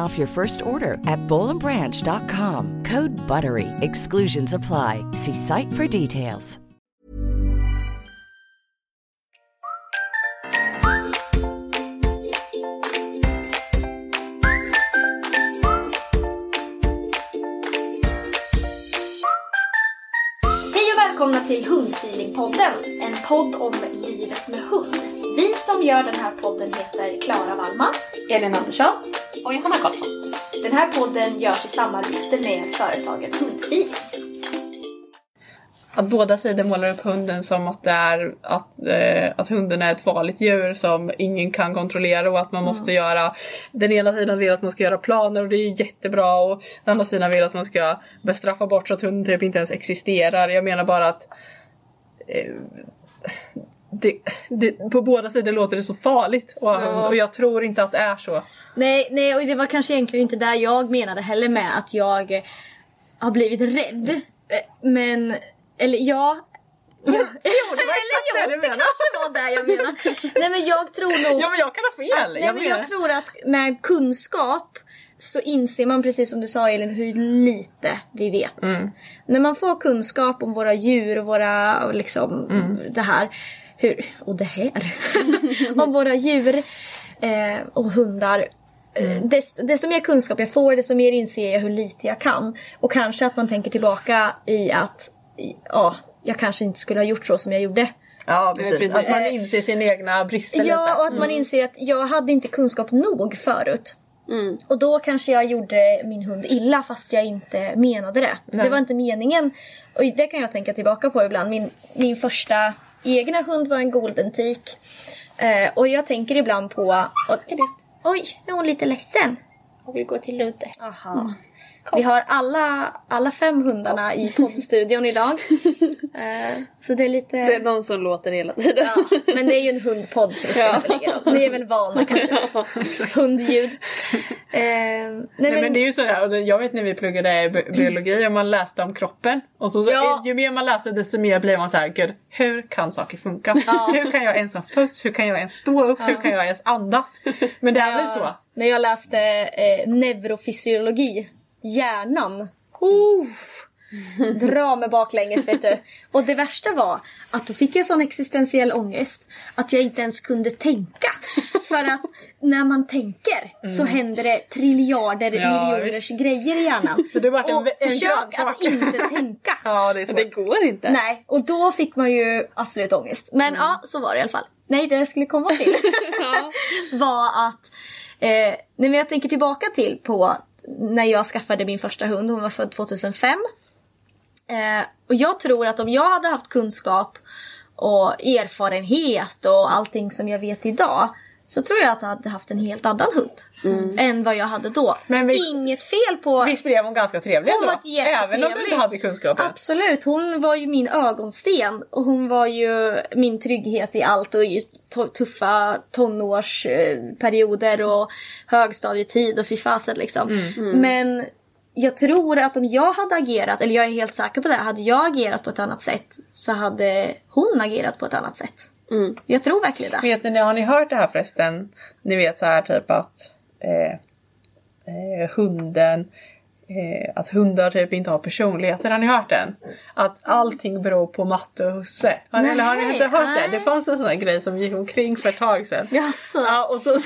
off your first order at bowlandbranch.com. Code BUTTERY. Exclusions apply. See site for details. Hej och välkomna till Hundfeelingpodden, en podd om livet med hund. Vi som gör den här podden heter Klara Wallman Elin Andersson. Och Johanna Karlsson. Den här podden görs i samarbete med företaget Hundfeeling. Att båda sidor målar upp hunden som att, det är, att, eh, att hunden är ett farligt djur som ingen kan kontrollera och att man måste göra Den ena sidan vill att man ska göra planer och det är jättebra och den andra sidan vill att man ska bestraffa bort så att hunden typ inte ens existerar. Jag menar bara att eh, det, det, på båda sidor låter det så farligt och, Ja. och jag tror inte att det är så. Nej, nej, och det var kanske egentligen inte där jag menade heller med att jag eh, har blivit rädd. Eh, Men, eller ja. ja. Jo, det var exakt det du det menade. kanske var det jag menade. Nej men jag tror nog... Ja men jag kan ha fel. Nej, jag men jag tror att med kunskap så inser man precis som du sa Elin hur lite vi vet. Mm. När man får kunskap om våra djur och våra liksom Mm. det här. Hur, och det här. om våra djur eh, och hundar. Mm. Eh, desto, desto mer kunskap jag får desto mer inser jag hur lite jag kan. Och kanske att man tänker tillbaka i att i- ja, jag kanske inte skulle ha gjort så som jag gjorde. Ja precis. precis. Att man inser sina egna brister lite. Ja, och att man inser att jag hade inte kunskap nog förut. Och då kanske jag gjorde min hund illa fast jag inte menade det. Det var inte meningen. Och det kan jag tänka tillbaka på ibland. Min, min första egna hund var en golden teak. Eh, och jag tänker ibland på... Och, oj, nu är hon lite ledsen. Och vi går till Ludde. Aha. Vi har alla, alla fem hundarna i poddstudion idag. Eh, så det är lite... Det är de som låter hela tiden. Ja, men det är ju en hundpodd så det väl ingen roll. Ni är väl vana kanske? Hundljud. Eh, nej, Nej, men, men det är ju sådär, jag vet när vi pluggade bi- biologi och man läste om kroppen. Och så, så Ja. ju mer man läser desto mer blir man så här, gud hur kan saker funka? Hur kan jag ens ha fötts? Hur kan jag ens stå upp? Hur kan jag ens andas? Men det är väl så? När jag läste eh, neurofysiologi, hjärnan. Uff, dra mig baklänges vet du. Och det värsta var att då fick jag sån existentiell ångest att jag inte ens kunde tänka. För att när man tänker så händer det triljarder Mm. Ja, miljoners visst. grejer i hjärnan. Det vart en- och en försök att inte tänka. Ja, det det går inte. Nej, och då fick man ju absolut ångest. Men ja, så var det i alla fall. Nej, det jag skulle komma till var att eh, men jag tänker tillbaka till på när jag skaffade min första hund. Hon var född 2005. Eh, och jag tror att om jag hade haft kunskap och erfarenhet och allting som jag vet idag så tror jag att jag hade haft en helt annan hund än vad jag hade då. Men visst- Inget fel på... Visst blev hon ganska trevlig Hon jättetrevlig. Även om du inte hade kunskapen? Absolut, hon var ju min ögonsten och hon var ju min trygghet i allt och i tuffa tonårsperioder och högstadietid och fy fasen liksom. Men jag tror att om jag hade agerat, eller jag är helt säker på det, hade jag agerat på ett annat sätt så hade hon agerat på ett annat sätt. Mm. Jag tror verkligen det. Vet ni, har ni hört det här förresten? Ni vet så här typ att eh, eh, hunden eh, att hundar typ inte har personligheter. Har ni hört den? Att allting beror på matte och husse. Har ni, eller har ni inte hört nej. det? Det fanns en sån här grej som gick omkring för ett tag sedan. Jaså? Ja, och, så,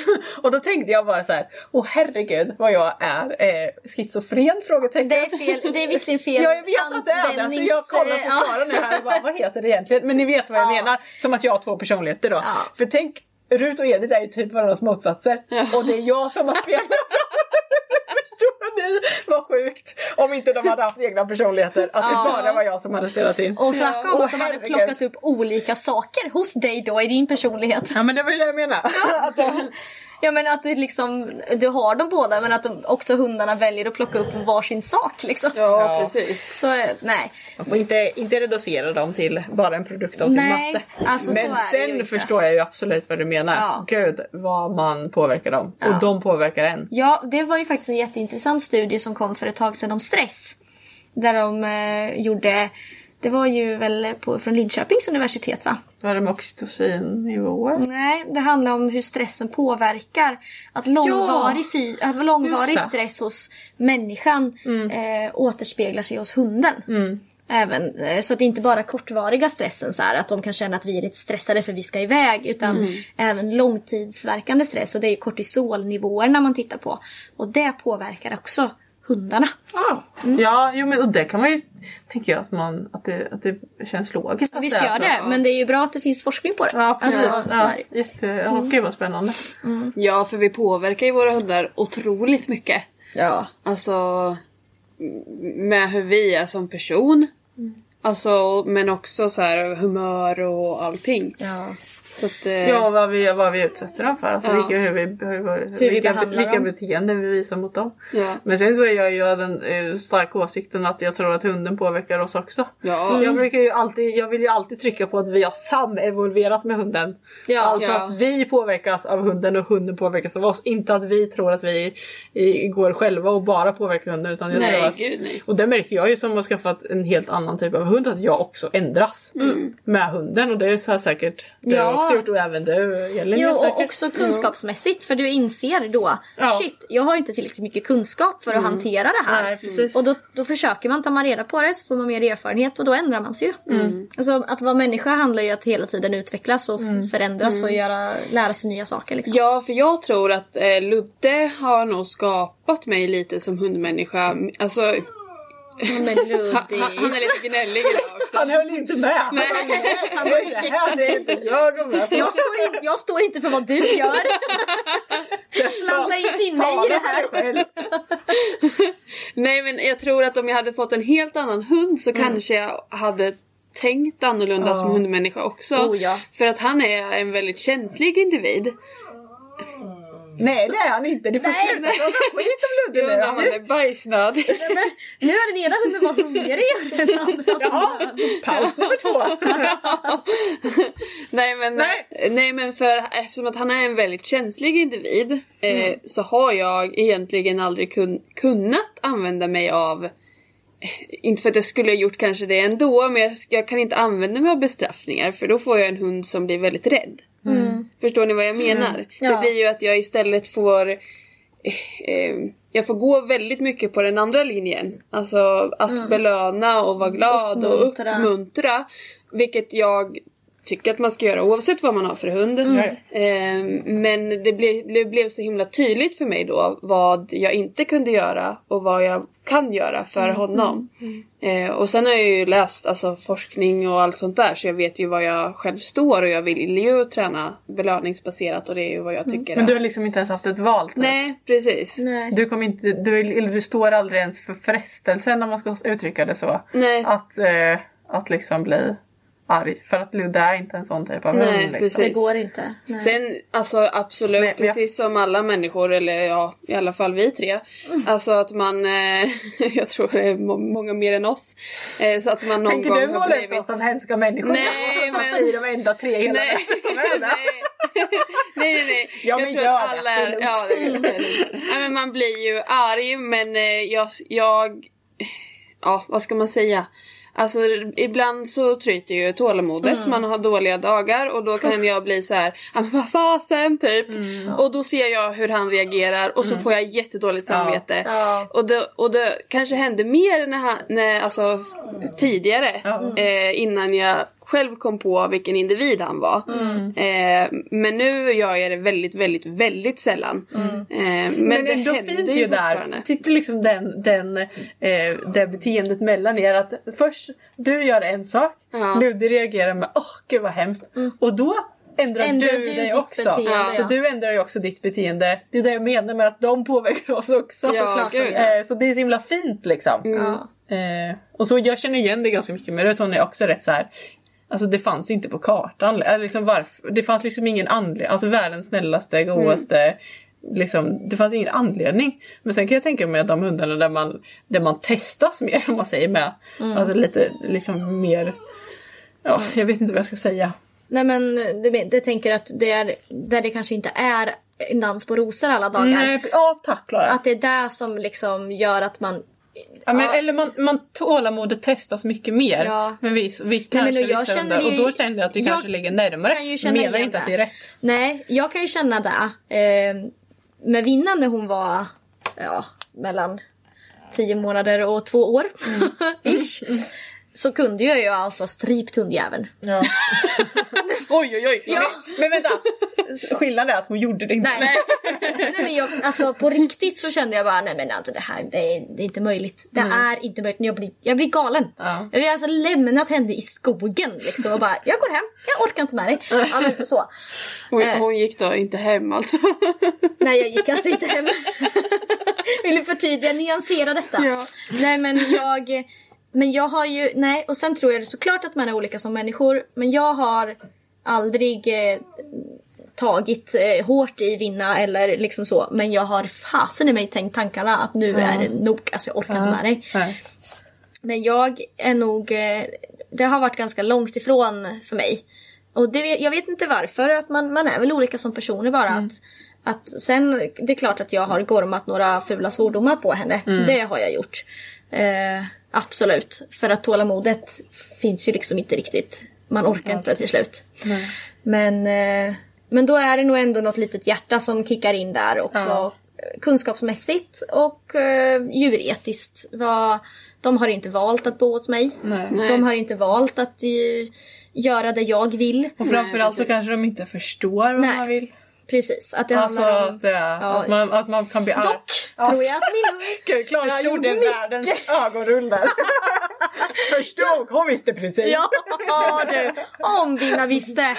och då tänkte jag bara så här, åh herregud vad jag är eh, schizofren? Frågetecken. Det är fel, det är visserligen fel Ja, jag vet att det är det. Så jag kollar på. Klara nu här och bara, vad heter det egentligen? Men ni vet vad jag Ja. menar. Som att jag har två personligheter då. Ja. För tänk, Rut och Edith är ju typ varandras motsatser. Och det är jag som har spelat Förstår ni vad sjukt? Om inte de hade haft egna personligheter. Att Ja. det bara var jag som hade spelat in. Och snacka om Åh, att de hade herregud. plockat upp olika saker hos dig då i din personlighet. Ja men det var det jag menar. Att de, Ja men att du liksom, du har dem båda men att de, också hundarna väljer att plocka upp varsin sak liksom. Ja, Ja. precis. Så eh, nej. Man får inte, inte reducera dem till bara en produkt av sin Nej, matte. alltså så Men sen förstår jag ju absolut vad du menar. Ja. Gud vad man påverkar dem. Ja. Och de påverkar en. Ja, det var ju faktiskt en jätteintressant studie som kom för ett tag sedan om stress. Där de eh, gjorde, det var ju väl på, från Linköpings universitet va? Vad är det med oxytocinnivåer? Nej, det handlar om hur stressen påverkar. Att långvarig, fy, att långvarig stress hos människan eh, återspeglar sig hos hunden. Även, eh, så att det inte bara kortvariga stressen så här, att de kan känna att vi är lite stressade för vi ska iväg. Utan även långtidsverkande stress och det är kortisolnivåerna man tittar på. Och det påverkar också hundarna. Ja, ja jo, men och det kan man ju tänker jag att, man, att, det, att det känns logiskt. Att Visst det gör så. det, men det är ju bra att det finns forskning på det. Ja, precis. Alltså, så ja, är det. jätte, ja, Gud vad spännande. Ja, för vi påverkar ju våra hundar otroligt mycket. Ja. Alltså med hur vi är som person. Alltså, men också så här humör och allting. ja. Att, eh, Ja, vad vi, vad vi utsätter dem för. Alltså, Ja. vilka, hur vi, hur, vi vilka, behandlar vilka dem. beteenden vi visar mot dem. ja. Men sen så är jag ju den eh, starka åsikten att jag tror att hunden påverkar oss också. Ja. Jag, brukar ju alltid, jag vill ju alltid trycka på att vi har samevolverat med hunden. Ja. alltså att vi påverkas av hunden och hunden påverkas av oss. Inte att vi tror att vi i, går själva och bara påverkar hunden. Utan jag tror Nej, att, gud nej. och det märker jag ju som har skaffat en helt annan typ av hund att jag också ändras med hunden. Och det är så säkert du Ja. Gjort och även du Elin Jo, och också kunskapsmässigt för du inser då Ja. shit, jag har inte tillräckligt mycket kunskap för att hantera det här. Nej. Och då, då försöker man ta man reda på det så får man mer erfarenhet och då ändrar man sig ju. Alltså att vara människa handlar ju att hela tiden utvecklas och f- förändras och göra, lära sig nya saker. Liksom. Ja, för jag tror att eh, Ludde har nog skapat mig lite som hundmänniska. Alltså, han, Men han, Ludde. han är lite gnällig idag också. Han höll inte med! Han Nej. bara, "Nej, Han var inte här, det är inte jag de med på." Jag står, in, jag står inte för vad du gör. Blanda inte in mig i det här. Själv. Nej, men jag tror att om jag hade fått en helt annan hund så kanske jag hade tänkt annorlunda som hundmänniska också. Oh, ja. För att han är en väldigt känslig individ. Nej det är han inte, du får Nej, sluta prata skit om Jag Ludde undrar om han är bajsnödig. Nu har den ena hunden varit hungrig och den andra Jaha, paus nummer två. nej, men, Nej. nej. men för eftersom att han är en väldigt känslig individ eh, Mm. så har jag egentligen aldrig kun, kunnat använda mig av eh, inte för att jag skulle ha gjort kanske det ändå, men jag, jag kan inte använda mig av bestraffningar för då får jag en hund som blir väldigt rädd. Förstår ni vad jag menar? Mm. Ja. Det blir ju att jag istället får eh, eh, jag får gå väldigt mycket på den andra linjen. Alltså att belöna och vara glad och Mm. Uppmuntra. uppmuntra. Vilket jag tycker att man ska göra oavsett vad man har för hund. Mm. Eh, men det blev, det blev så himla tydligt för mig då vad jag inte kunde göra och vad jag kan göra för Mm. honom. Eh, och sen har jag ju läst alltså, forskning och allt sånt där så jag vet ju var jag själv står och jag vill ju träna belöningsbaserat och det är ju vad jag tycker Men du har liksom inte ens haft ett val typ. Nej, precis. Nej. Du, kommer inte, du, du står aldrig ens för frestelsen om man ska uttrycka det så. Nej. Att, eh, att liksom bli arg. För att Ludde är inte en sån typ av Nej, hund. Liksom. precis. Det går inte. Nej. Sen alltså absolut, Men- jag- precis som alla människor, eller ja i alla fall vi tre. Alltså att man, eh, jag tror det är må- många mer än oss. Eh, så att man någon Tänker gång du måla ut blivit... oss som hemska människor? Nej, men- Vi är de enda tre hela Nej, nej. nej, nej. Ja, jag men tror gör att alla Det är. Ja, det är, det är. Nej, men man blir ju arg men eh, jag, jag... Ja, vad ska man säga? Alltså ibland så tryter ju tålamodet, Mm. man har dåliga dagar och då kan jag bli så här, ja men vad fasen typ. Mm. Och då ser jag hur han reagerar och så får jag jättedåligt samvete. Ja. Och, det, och det kanske hände mer när han, när, alltså tidigare. Ja. Eh, innan jag själv kom på vilken individ han var. Mm. Eh, men nu gör jag det väldigt, väldigt, väldigt sällan. Eh, men, Mm. Men, det ändå händer fint ju där. fortfarande. Sitter liksom den, den, eh, det beteendet mellan er. Att först du gör en sak, Ja. Ludde reagerar med åh gud vad hemskt. Och då ändrar, Ändrar du, du dig också. beteende, Ja. Så du ändrar ju också ditt beteende. Det är det jag menar med att de påverkar oss också. Ja, såklart gud. Eh, så det är så himla fint liksom. Ja. Eh, och så jag känner igen det ganska mycket men det hon är också rätt så här. Alltså det fanns inte på kartan. Liksom varför, det fanns liksom ingen anledning. Alltså världens snällaste, godaste. Liksom, det fanns ingen anledning. Men sen kan jag tänka mig att de hundarna där man, där man testas mer om man säger med. Alltså lite liksom mer... Ja, jag vet inte vad jag ska säga. Nej men du, du tänker att det är där det kanske inte är en dans på rosor alla dagar. Nej, ja tack Klara. Att det är det som liksom gör att man Ja, men, Ja. Eller man, man tålamodet testas mycket mer. Ja. Men vi, vi men kanske och jag vissa känner ju- och då kände jag att det jag kanske ligger närmare. kan ju känna Menar inte att det. det är rätt. Nej, jag kan ju känna det. Eh, med Vinnan när hon var ja, mellan 10 månader och två år. Ish. Så kunde jag ju alltså strypt hundjäveln. Ja. Oj oj oj! Ja. Men vänta! Skillnaden är att hon gjorde det inte. Nej. nej men jag, alltså på riktigt så kände jag bara nej men alltså det här det är, det är inte möjligt. Det är inte möjligt. Jag blir, jag blir galen. Ja. Jag vill alltså lämnat henne i skogen liksom och bara jag går hem. Jag orkar inte med dig. Ja men så. Hon, Eh. hon gick då inte hem alltså. Nej jag gick alltså inte hem. Vill förtydliga, nyansera detta. Ja. Nej men jag, men jag har ju, nej och sen tror jag såklart att man är olika som människor men jag har aldrig eh, tagit eh, hårt i vinna eller liksom så men jag har fasen i mig tänkt tankarna att nu är det nog, alltså jag orkar inte med dig. Nej. Men jag är nog, eh, det har varit ganska långt ifrån för mig. Och det, jag vet inte varför, att man, man är väl olika som personer bara. Att, att sen, det är klart att jag har gormat några fula svordomar på henne. Det har jag gjort. Eh, absolut. För att tålamodet finns ju liksom inte riktigt. Man orkar inte till slut. Men, eh, men då är det nog ändå något litet hjärta som kickar in där också. Ja. Kunskapsmässigt och eh, djuretiskt. Vad, de har inte valt att bo hos mig. Nej. Nej. De har inte valt att eh, göra det jag vill. Och framförallt så kanske de inte förstår vad Nej. man vill. Precis, att det Alltså handlar om... att, äh, att, man, att man kan bli arg. Dock tror jag att min Gud, Klara gjorde gjorde världens ögonrull där. Förstod, hon visste precis. Ja du, om Vinna visste!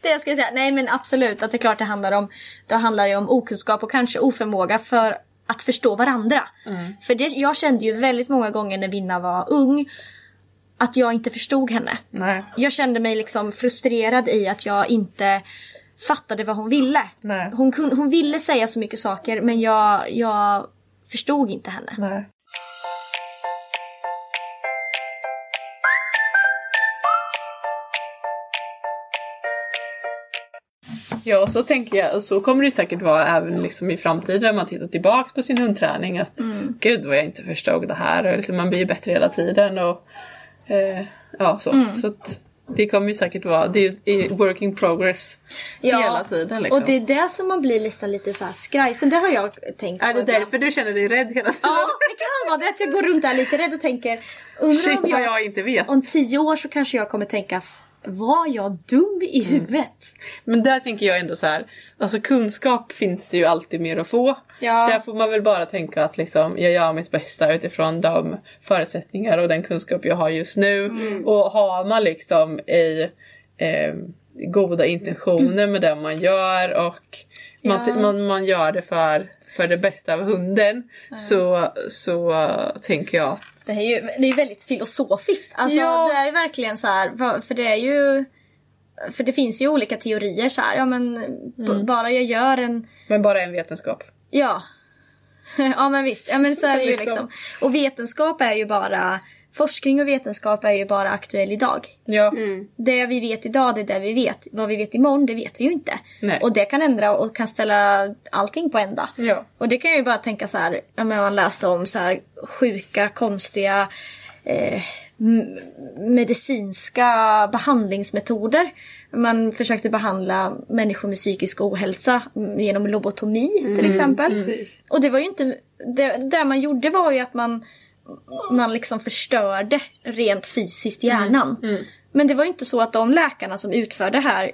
Det ska jag säga. Nej men absolut att det är klart det handlar om, det handlar ju om okunskap och kanske oförmåga för att förstå varandra. För det, jag kände ju väldigt många gånger när Vinna var ung att jag inte förstod henne. Nej. Jag kände mig liksom frustrerad i att jag inte fattade vad hon ville. Nej. Hon, kun, hon ville säga så mycket saker men jag, jag förstod inte henne. Nej. Ja, och så tänker jag, och så kommer det säkert vara även liksom i framtiden när man tittar tillbaka på sin hundträning att gud vad jag inte förstod det här och liksom, man blir ju bättre hela tiden och eh, ja så. Så att det kommer ju säkert vara, det är work in progress hela tiden liksom. Och det är det som man blir nästan lite så här skraj. Så det har jag tänkt Är på det ibland. därför du känner dig rädd hela tiden? Ja, det kan vara det att jag går runt där lite rädd och tänker undrar Shit om jag, jag inte vet. om tio år så kanske jag kommer tänka var jag dum i Mm. huvudet? Men där tänker jag ändå så här, alltså kunskap finns det ju alltid mer att få. Ja. Där får man väl bara tänka att liksom, jag gör mitt bästa utifrån de förutsättningar och den kunskap jag har just nu. Mm. Och har man liksom i eh, goda intentioner med det man gör och man, Ja. man, man gör det för, för det bästa av hunden så, så eh, tänker jag att Det är ju det är väldigt filosofiskt. Alltså Ja. det är ju verkligen så här, för det är ju för det finns ju olika teorier så här, ja men Mm. bara jag gör en men bara en vetenskap. Ja. ja men visst, ja men så är det ju Liksom. liksom. Och vetenskap är ju bara forskning och vetenskap är ju bara aktuell idag. Ja. Det vi vet idag, det är det vi vet. Vad vi vet imorgon, det vet vi ju inte. Nej. Och det kan ändra och kan ställa allting på ända. Ja. Och det kan jag ju bara tänka så här, men man läste om så här sjuka, konstiga eh, medicinska behandlingsmetoder. Man försökte behandla människor med psykisk ohälsa mm, genom lobotomi till exempel. Och det var ju inte, det, det man gjorde var ju att man, man liksom förstörde rent fysiskt hjärnan. Men det var inte så att de läkarna som utförde det här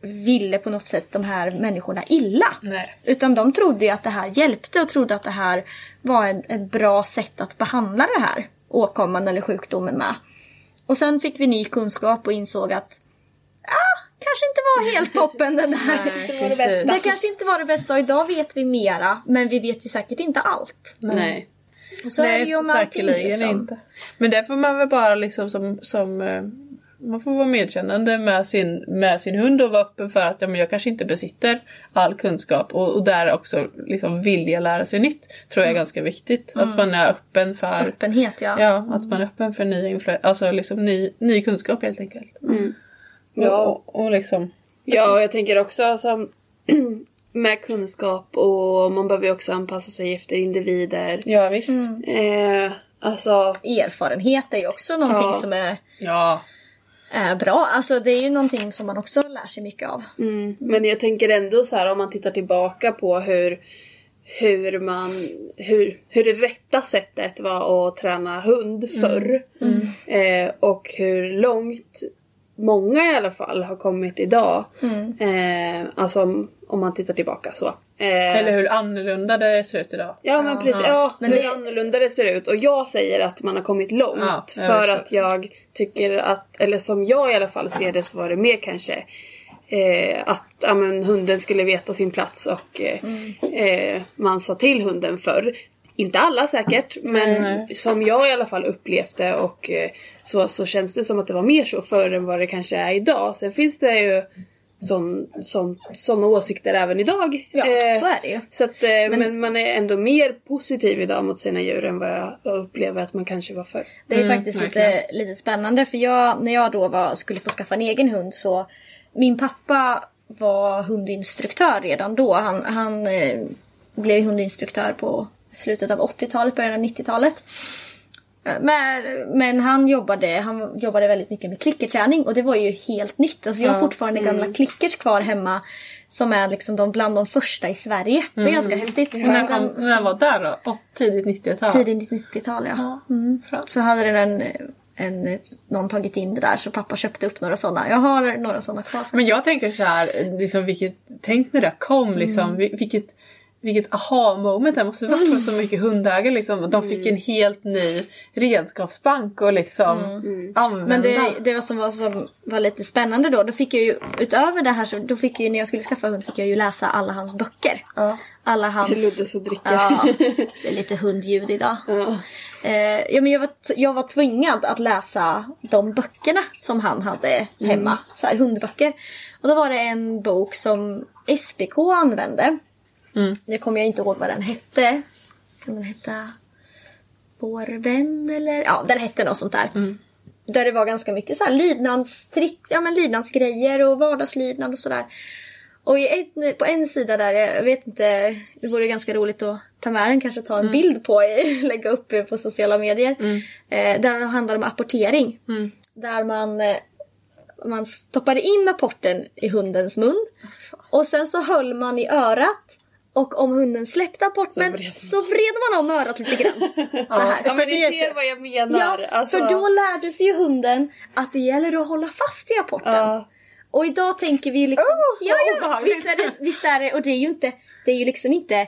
ville på något sätt de här människorna illa. Nej. Utan de trodde ju att det här hjälpte och trodde att det här var en- ett bra sätt att behandla det här åkomman eller sjukdomen med. Och sen fick vi ny kunskap och insåg att ah, kanske inte var helt toppen den här. Nej, det. Det kanske inte var det bästa och idag vet vi mera men vi vet ju säkert inte allt. Nej. Och så är det Nej, ju om allting liksom. inte. Men där får man väl bara liksom som, som eh, man får vara medkännande med sin, med sin hund och vara öppen för att ja, men jag kanske inte besitter all kunskap och, och där också liksom vilja lära sig nytt tror jag är ganska viktigt. Att man är öppen för Öppenhet ja. Ja, att man är öppen för ny, influ- alltså liksom ny, ny kunskap helt enkelt. Ja. Och, och liksom Ja, och jag tänker också som med kunskap och man behöver ju också anpassa sig efter individer. Ja visst. Eh, alltså, Erfarenhet är ju också någonting Ja. som är, Ja. är bra. Alltså det är ju någonting som man också lär sig mycket av. mm, men jag tänker ändå så här om man tittar tillbaka på hur hur man, hur, hur det rätta sättet var att träna hund förr. Eh, och hur långt många i alla fall har kommit idag. Eh, alltså om, om man tittar tillbaka så. Eh, Eller hur annorlunda det ser ut idag. Ja men precis, ja, Men hur det- annorlunda det ser ut. Och jag säger att man har kommit långt. Ja, för att jag tycker att, eller som jag i alla fall ser det så var det mer kanske eh, att ja, men, hunden skulle veta sin plats och eh, eh, man sa till hunden förr. Inte alla säkert, men Nej. som jag i alla fall upplevde och eh, så, så känns det som att det var mer så förr än vad det kanske är idag. Sen finns det ju såna åsikter även idag. Ja, Eh, så är det ju. så att, eh, men, man är ändå mer positiv idag mot sina djur än vad jag upplever att man kanske var förr. Det är Mm, faktiskt lite, lite spännande för jag, när jag då var, skulle få skaffa en egen hund så min pappa var hundinstruktör redan då. Han, han eh, blev hundinstruktör på slutet av 80-talet, början av 90-talet. Eh, Men, men han jobbade, han jobbade väldigt mycket med klickerträning och det var ju helt nytt. Alltså jag har Ja. fortfarande gamla klickers kvar hemma som är liksom de bland de första i Sverige. Det är ganska häftigt. När, kom, när var där då? Tidigt 90-tal? Tidigt 90-tal ja. Mm. Skönt. Så hade den en, en, någon tagit in det där så pappa köpte upp några sådana. Jag har några sådana kvar. Men jag tänker så här, liksom vilket, tänk när det kom liksom, vi- vilket, vilket aha moment det måste varit för så mycket hundägare liksom. De fick en helt ny redskapsbank och liksom använda. Men det, det var som var, som var lite spännande då, då fick jag ju utöver det här så då fick jag ju när jag skulle skaffa hund fick jag ju läsa alla hans böcker. Ja. Alla hans... Luddes och dricka. Ja, det är lite hundljud idag. Ja. Eh, ja, men jag, var, jag var tvingad att läsa de böckerna som han hade hemma. Så här, hundböcker. Och då var det en bok som SPK använde. Mm. Nu kommer jag inte ihåg vad den hette. Kan den heta Vår vän eller? Ja, den hette något sånt där. Där det var ganska mycket så här lydnadstrick, ja men lydnadsgrejer och vardagslydnad och sådär. Och ett, på en sida där, jag vet inte, det vore ganska roligt att ta med den, kanske ta en bild på, lägga upp på sociala medier. Eh, där det handlar om apportering. Där man, eh, man stoppade in apporten i hundens mun. Och sen så höll man i örat. Och om hunden släppte apporten vred man. så vred man om örat lite grann. Så här. Ja men ni ser vad jag menar. Ja, alltså, för då lärde sig ju hunden att det gäller att hålla fast i apporten. ja, Och idag tänker vi ju liksom, Oh, ja, ja, visst är, det, visst är det, och det är ju inte, det är ju liksom inte,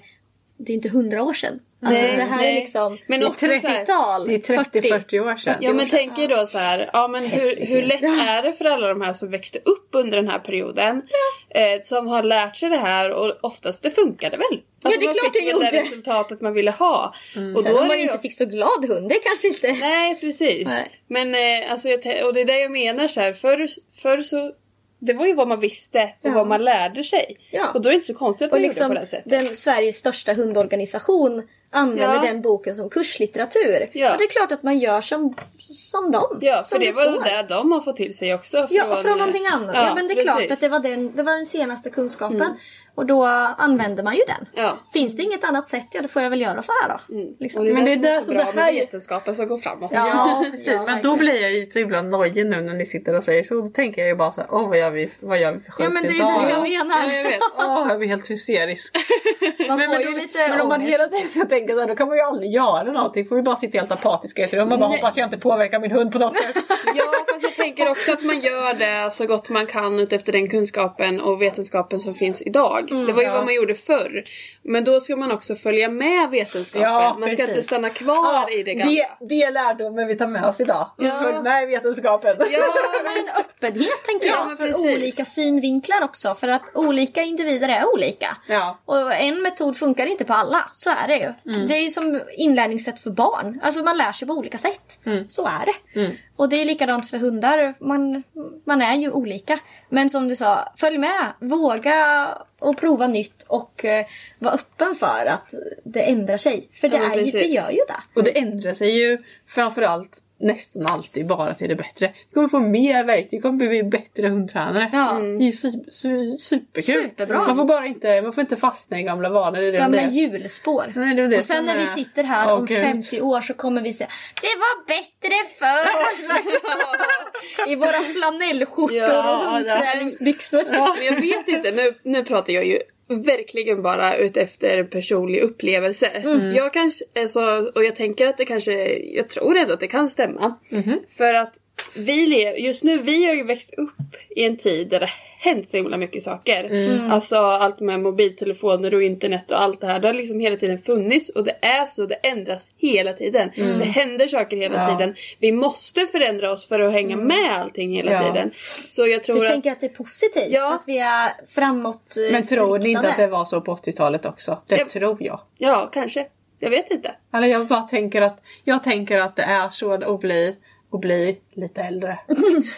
det är inte hundra år sedan. Alltså Nej, det här nej. är liksom Men också så här- 30-tal, Det är 30-40 år sedan. Ja men tänk er då så här, ja men hur, hur lätt är det för alla de här som växte upp under den här perioden? Eh, som har lärt sig det här och oftast det funkade väl? Alltså, det är man klart fick det väl det gjorde. resultatet man ville ha. Och Sen då om är man det ju inte fick så glad hund, det kanske inte... Nej precis. Nej. Men eh, alltså, och det är det jag menar så här. Förr, förr så det var ju vad man visste och Ja. vad man lärde sig. Ja. Och då är det inte så konstigt att man gjorde liksom på det sättet. den Sveriges största hundorganisation använder Ja. den boken som kurslitteratur. Ja. Och det är klart att man gör som, som dem. Ja, för som det var står. det de har fått till sig också. Ja, från någonting annat. Ja, men det är klart precis. Mm. att det var den, det var den senaste kunskapen. Och då använder man ju den. Ja. Finns det inget annat sätt, ja då får jag väl göra så här då. Liksom. Och det är Men det, det är så bra det här med vetenskapen som går framåt. Ja, precis. ja, men då blir jag ju ibland nojig nu när ni sitter och säger så. Då tänker jag ju bara så här, åh vad gör vi, vad gör vi för sjukt Ja men det är idag? det Ja, jag menar. ja, jag vet. Åh, jag blir helt hysterisk. Man Men, får men, ju då- lite men om man ångest. hela tiden tänka så här, då kan man ju aldrig göra någonting. Får vi bara sitta helt apatiska i ett rum och bara Nej. hoppas jag inte påverkar min hund på något sätt. Ja, fast jag tänker också att man gör det så gott man kan utefter den kunskapen och vetenskapen som finns idag. Mm, det var ju ja. vad man gjorde förr. Men då ska man också följa med vetenskapen. Ja, man ska inte stanna kvar i det gamla. det, det är lärdomen vi tar med oss idag. Ja. Följ med vetenskapen. Ja, Men öppenhet tänker Ja, jag för precis. olika synvinklar också. För att olika individer är olika. Ja. Och en metod funkar inte på alla. Så är det ju. Mm. Det är ju som inlärningssätt för barn. Alltså man lär sig på olika sätt. Mm. Så är det. Och det är likadant för hundar. Man, man är ju olika. Men som du sa, följ med. Våga och prova nytt och eh, vara öppen för att det ändrar sig. För det, Ja, är ju, det gör ju det. Och det ändrar sig ju framförallt nästan alltid bara till det bättre. Du kommer få mer verktyg, du kommer bli bättre hundtränare. Ja. Det är ju su- su- superkul. Superbra. Man får bara inte, man får inte fastna i gamla vanor. Det Gamla hjulspår. Nej, det är det och sen när vi är- sitter här Åh, om Gud. 50 år så kommer vi säga Det var bättre förr! I våra flanellskjortor Ja, och hundträningsbyxor. Men jag vet inte, nu, nu pratar jag ju verkligen bara utefter personlig upplevelse. Mm. Jag kanske, alltså, och jag tänker att det kanske, jag tror ändå att det kan stämma. Mhm. För att vi lever, just nu, vi har ju växt upp i en tid där det hänt så himla mycket saker. Mm. Alltså allt med mobiltelefoner och internet och allt det här. Det har liksom hela tiden funnits och det är så, det ändras hela tiden. Mm. Det händer saker hela Ja. tiden. Vi måste förändra oss för att hänga med allting hela Ja. tiden. Så jag tror Du att... tänker att det är positivt? Ja. Att vi är framåt eh, Men tror ni inte att det var så på 80-talet också? Det Ja. tror jag. Ja, kanske. Jag vet inte. Eller jag bara tänker att, jag tänker att det är så att bli, att bli lite äldre.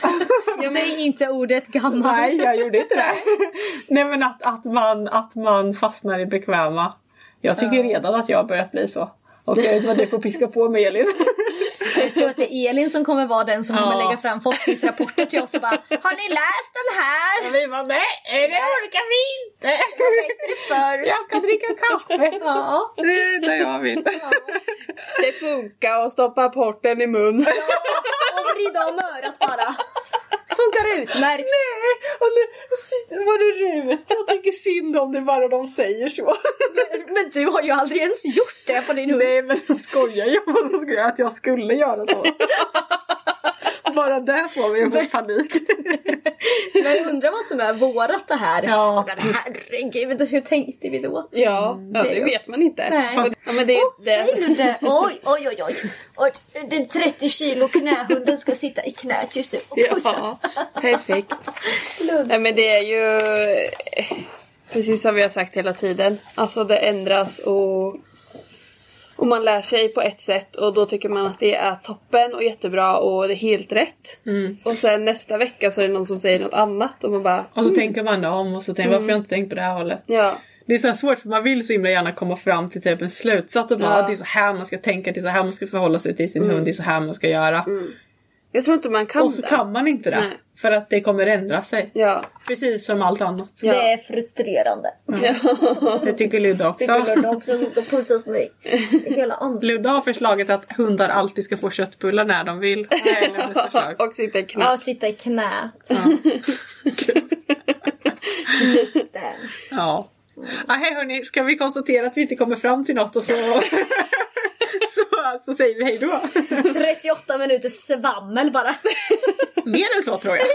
Säg inte ordet gammal. Nej, jag gjorde inte det. Nej men att, att, man, att man fastnar i bekväma. Jag tycker redan att jag har börjat bli så. Och jag vet inte vad det får piska på mig Elin. Jag tror att det är Elin som kommer vara den som Ja. kommer lägga fram forskningsrapporter till oss och bara Har ni läst den här? Och vi bara nej, det orkar vi inte. Det var bättre förr. Jag ska dricka kaffe. Ja, det är det jag vill. Det funkar att stoppa porten i mun. Och vrida om örat bara. Funkar utmärkt. Nej, och nu var det Rut. Jag tycker synd om det bara de säger så. Men du har ju aldrig ens gjort det på din hund. Nej men jag skojar ju att jag skulle- att jag skulle göra så. Bara där får vi ju få panik. Men undrar vad som är vårat det här. Ja. Men herregud, hur tänkte vi då? Ja, ja det vet man inte. Nej. Och- Ja, men det, Nej, det. Oj, oj, oj, oj. Och den 30 kilo knähunden ska sitta i knät just nu och pussas. ja, perfekt. Nej, men det är ju precis som vi har sagt hela tiden. Alltså det ändras och, och man lär sig på ett sätt och då tycker man att det är toppen och jättebra och det är helt rätt. Och sen nästa vecka så är det någon som säger något annat och man bara Och så tänker man om och så tänker man varför har jag inte tänkt på det här hållet. ja. Det är så svårt för man vill så himla gärna komma fram till typ en slutsats. Att Ja. att det är så här man ska tänka, det är så här man ska förhålla sig till sin hund, det är så här man ska göra. Jag tror inte man kan Och så det. kan man inte det. Nej. För att det kommer ändra sig. Ja. Precis som allt annat. Ja. Det är frustrerande. Det tycker Ludde också. Tycker Ludde också som ska pussas mig. I hela ansiktet. Ludde har förslaget att hundar alltid ska få köttbullar när de vill. Det förslag. och sitta i knät. Ja, sitta i knät. Ja. Ah, hej hörni, ska vi konstatera att vi inte kommer fram till något och så, så, säger vi hej då. 38 minuters svammel bara. Mer än så tror jag.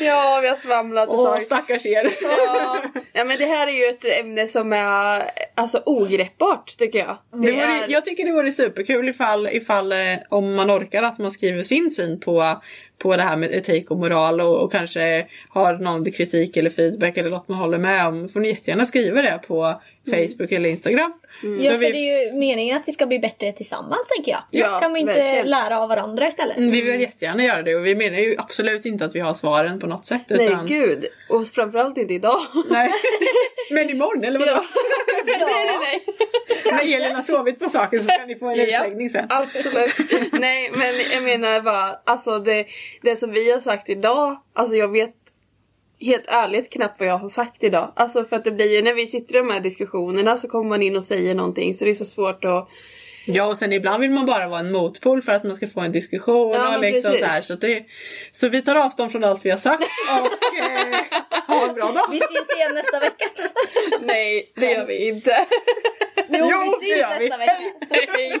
Ja, vi har svamlat ett Åh tag. stackars er. Ja. ja, men det här är ju ett ämne som är alltså ogreppbart tycker jag. Det Det vore, är... jag tycker det vore superkul ifall, ifall eh, om man orkar att man skriver sin syn på, på det här med etik och moral och, och kanske har någon kritik eller feedback eller något man håller med om får ni jättegärna skriva det på Facebook eller Instagram. Mm. Ja, för vi... det är ju meningen att vi ska bli bättre tillsammans tänker jag. Ja, kan vi inte verkligen. lära av varandra istället? Mm, Vi vill jättegärna göra det och vi menar ju absolut inte att vi har svaren på något sätt. Nej Utan... gud. Och framförallt inte idag. Nej. Men imorgon eller vadå? ja. nej, nej, nej. När Elin har sovit på saken så ska ni få en utläggning sen. Absolut. Nej men jag menar bara, alltså det, det som vi har sagt idag, alltså jag vet helt ärligt knappt vad jag har sagt idag. Alltså för att det blir ju, när vi sitter i de här diskussionerna så kommer man in och säger någonting så det är så svårt att Ja och sen ibland vill man bara vara en motpol för att man ska få en diskussion Ja, och liksom precis. så här. Så, det, så vi tar avstånd från allt vi har sagt och eh, ha en bra dag. Vi ses igen nästa vecka. Nej, det gör vi inte. Jo, Jo, vi syns gör vi. nästa vecka. Nej.